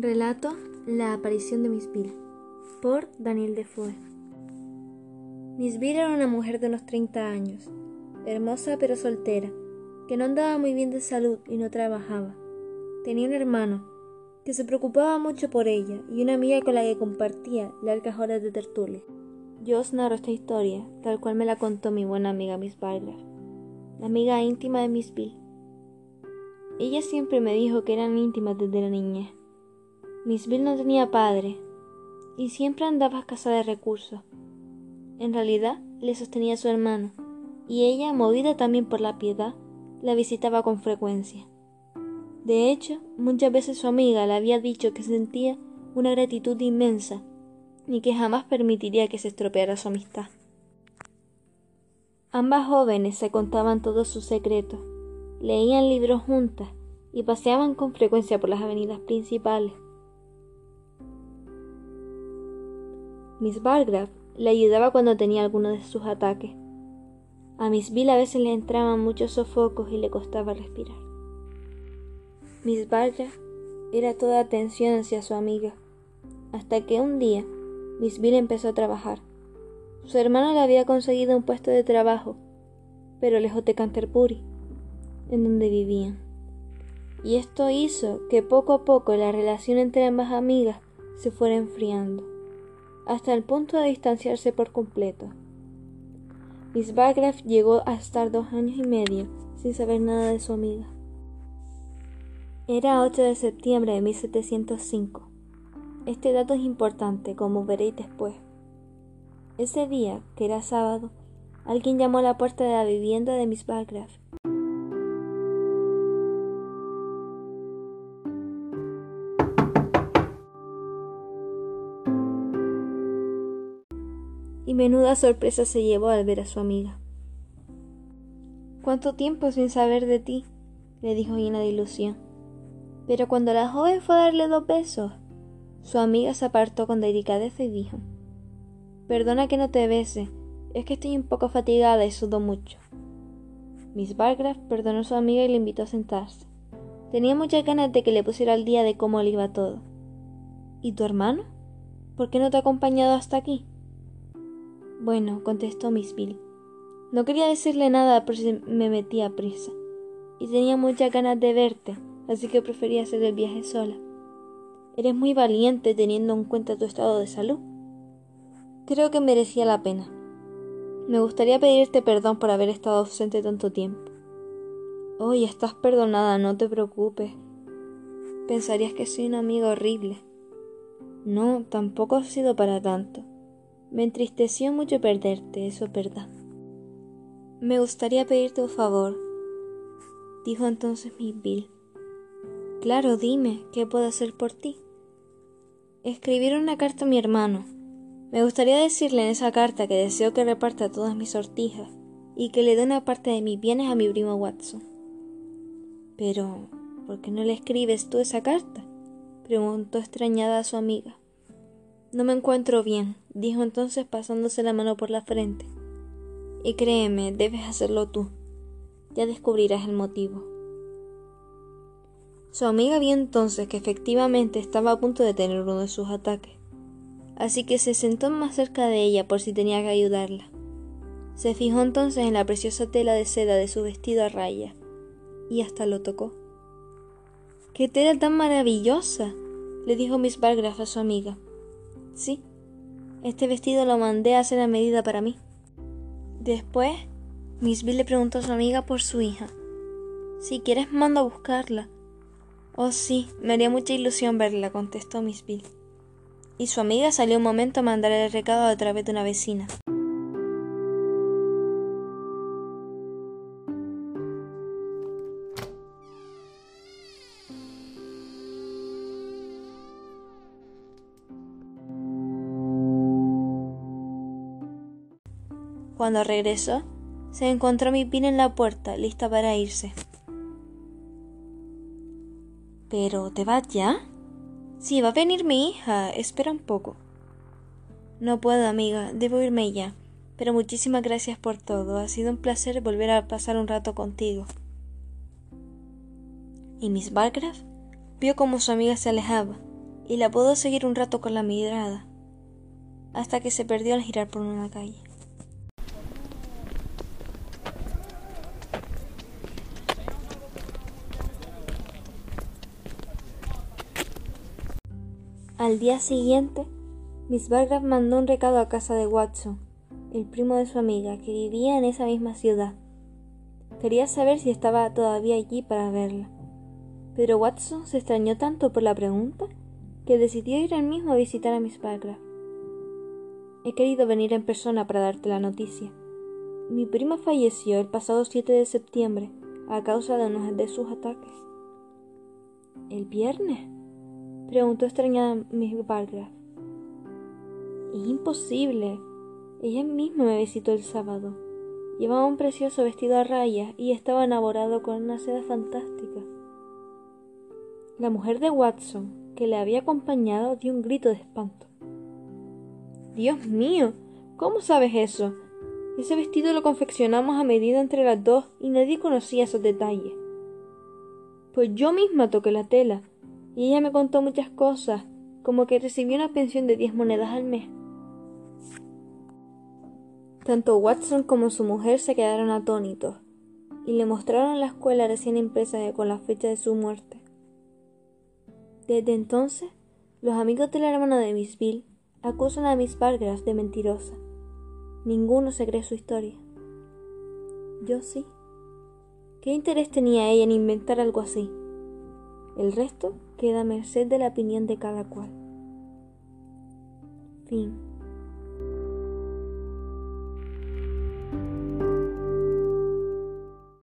Relato La aparición de Miss Bill por Daniel Defoe. Miss Bill era una mujer de unos 30 años, hermosa pero soltera, que no andaba muy bien de salud y no trabajaba. Tenía un hermano que se preocupaba mucho por ella y una amiga con la que compartía largas horas de tertulia. Yo os narro esta historia tal cual me la contó mi buena amiga Miss Barger, la amiga íntima de Miss Bill. Ella siempre me dijo que eran íntimas desde la niñez Miss Bill no tenía padre y siempre andaba escasa de recursos. En realidad le sostenía su hermano y ella, movida también por la piedad, la visitaba con frecuencia. De hecho, muchas veces su amiga le había dicho que sentía una gratitud inmensa y que jamás permitiría que se estropeara su amistad. Ambas jóvenes se contaban todos sus secretos, leían libros juntas y paseaban con frecuencia por las avenidas principales. Miss Bargrave le ayudaba cuando tenía alguno de sus ataques. A Miss Bill a veces le entraban muchos sofocos y le costaba respirar. Miss Bargrave era toda atención hacia su amiga, hasta que un día Miss Bill empezó a trabajar. Su hermano le había conseguido un puesto de trabajo, pero lejos de Canterbury, en donde vivían. Y esto hizo que poco a poco la relación entre ambas amigas se fuera enfriando hasta el punto de distanciarse por completo. Miss Bargrave llegó a estar dos años y medio sin saber nada de su amiga. Era 8 de septiembre de 1705. Este dato es importante, como veréis después. Ese día, que era sábado, alguien llamó a la puerta de la vivienda de Miss Bargrave y menuda sorpresa se llevó al ver a su amiga. ¿Cuánto tiempo sin saber de ti? le dijo llena de ilusión. Pero cuando la joven fue a darle dos besos, su amiga se apartó con delicadeza y dijo Perdona que no te bese, es que estoy un poco fatigada y sudo mucho. Miss Bargrave perdonó a su amiga y le invitó a sentarse. Tenía muchas ganas de que le pusiera al día de cómo le iba todo. ¿Y tu hermano? ¿Por qué no te ha acompañado hasta aquí? Bueno, contestó Miss Bill. No quería decirle nada si me metía prisa. Y tenía muchas ganas de verte, así que prefería hacer el viaje sola. Eres muy valiente teniendo en cuenta tu estado de salud. Creo que merecía la pena. Me gustaría pedirte perdón por haber estado ausente tanto tiempo. Oh, estás perdonada, no te preocupes. Pensarías que soy una amiga horrible. No, tampoco ha sido para tanto. Me entristeció mucho perderte, eso es verdad. Me gustaría pedirte un favor, dijo entonces Miss Bill. Claro, dime, ¿qué puedo hacer por ti? Escribir una carta a mi hermano. Me gustaría decirle en esa carta que deseo que reparta todas mis sortijas y que le dé una parte de mis bienes a mi primo Watson. Pero, ¿por qué no le escribes tú esa carta? preguntó extrañada a su amiga. No me encuentro bien, dijo entonces pasándose la mano por la frente. Y créeme, debes hacerlo tú. Ya descubrirás el motivo. Su amiga vio entonces que efectivamente estaba a punto de tener uno de sus ataques, así que se sentó más cerca de ella por si tenía que ayudarla. Se fijó entonces en la preciosa tela de seda de su vestido a raya y hasta lo tocó. ¡Qué tela tan maravillosa! le dijo Miss Bargrave a su amiga. Sí, este vestido lo mandé a hacer a medida para mí. Después, Miss Bill le preguntó a su amiga por su hija. Si quieres, mando a buscarla. Oh, sí, me haría mucha ilusión verla, contestó Miss Bill. Y su amiga salió un momento a mandar el recado a través de una vecina. Cuando regresó, se encontró mi pin en la puerta, lista para irse. ¿Pero te vas ya? Sí, va a venir mi hija. Espera un poco. No puedo, amiga. Debo irme ya. Pero muchísimas gracias por todo. Ha sido un placer volver a pasar un rato contigo. ¿Y Miss Bargrave? Vio cómo su amiga se alejaba, y la pudo seguir un rato con la mirada, hasta que se perdió al girar por una calle. Al día siguiente, Miss Bargrave mandó un recado a casa de Watson, el primo de su amiga, que vivía en esa misma ciudad. Quería saber si estaba todavía allí para verla. Pero Watson se extrañó tanto por la pregunta que decidió ir él mismo a visitar a Miss Bargrave. He querido venir en persona para darte la noticia. Mi prima falleció el pasado 7 de septiembre a causa de uno de sus ataques. ¿El viernes? Preguntó extrañada Miss Bargrave. Es imposible. Ella misma me visitó el sábado. Llevaba un precioso vestido a rayas y estaba enamorado con una seda fantástica. La mujer de Watson, que le había acompañado, dio un grito de espanto. Dios mío, ¿cómo sabes eso? Ese vestido lo confeccionamos a medida entre las dos y nadie conocía esos detalles. Pues yo misma toqué la tela y ella me contó muchas cosas, como que recibió una pensión de diez monedas al mes. Tanto Watson como su mujer se quedaron atónitos y le mostraron la escuela recién impresa con la fecha de su muerte. Desde entonces, los amigos de la hermana de Miss Bill acusan a Miss Bargras de mentirosa. Ninguno se cree su historia. Yo sí. ¿Qué interés tenía ella en inventar algo así? El resto queda a merced de la opinión de cada cual. Fin.